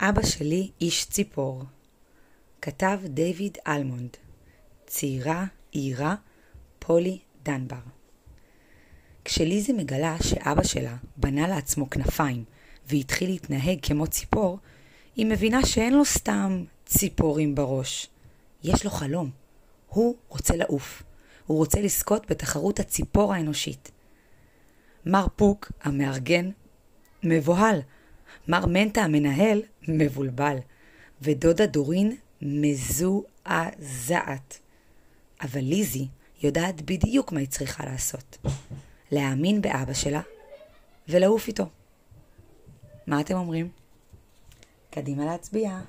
אבא שלי איש ציפור. כתב דיוויד אלמונד. צעירה, עירה, פולי דנבר. כשליזי מגלה שאבא שלה בנה לעצמו כנפיים והתחיל להתנהג כמו ציפור, היא מבינה שאין לו סתם ציפורים בראש. יש לו חלום. הוא רוצה לעוף. הוא רוצה לזכות בתחרות הציפור האנושית. מר פוק, המארגן, מבוהל. מר מנטה, המנהל, מבולבל. ודודה דורין מזועזעת. אבל ליזי יודעת בדיוק מה היא צריכה לעשות. להאמין באבא שלה ולעוף איתו. מה אתם אומרים? קדימה להצביע.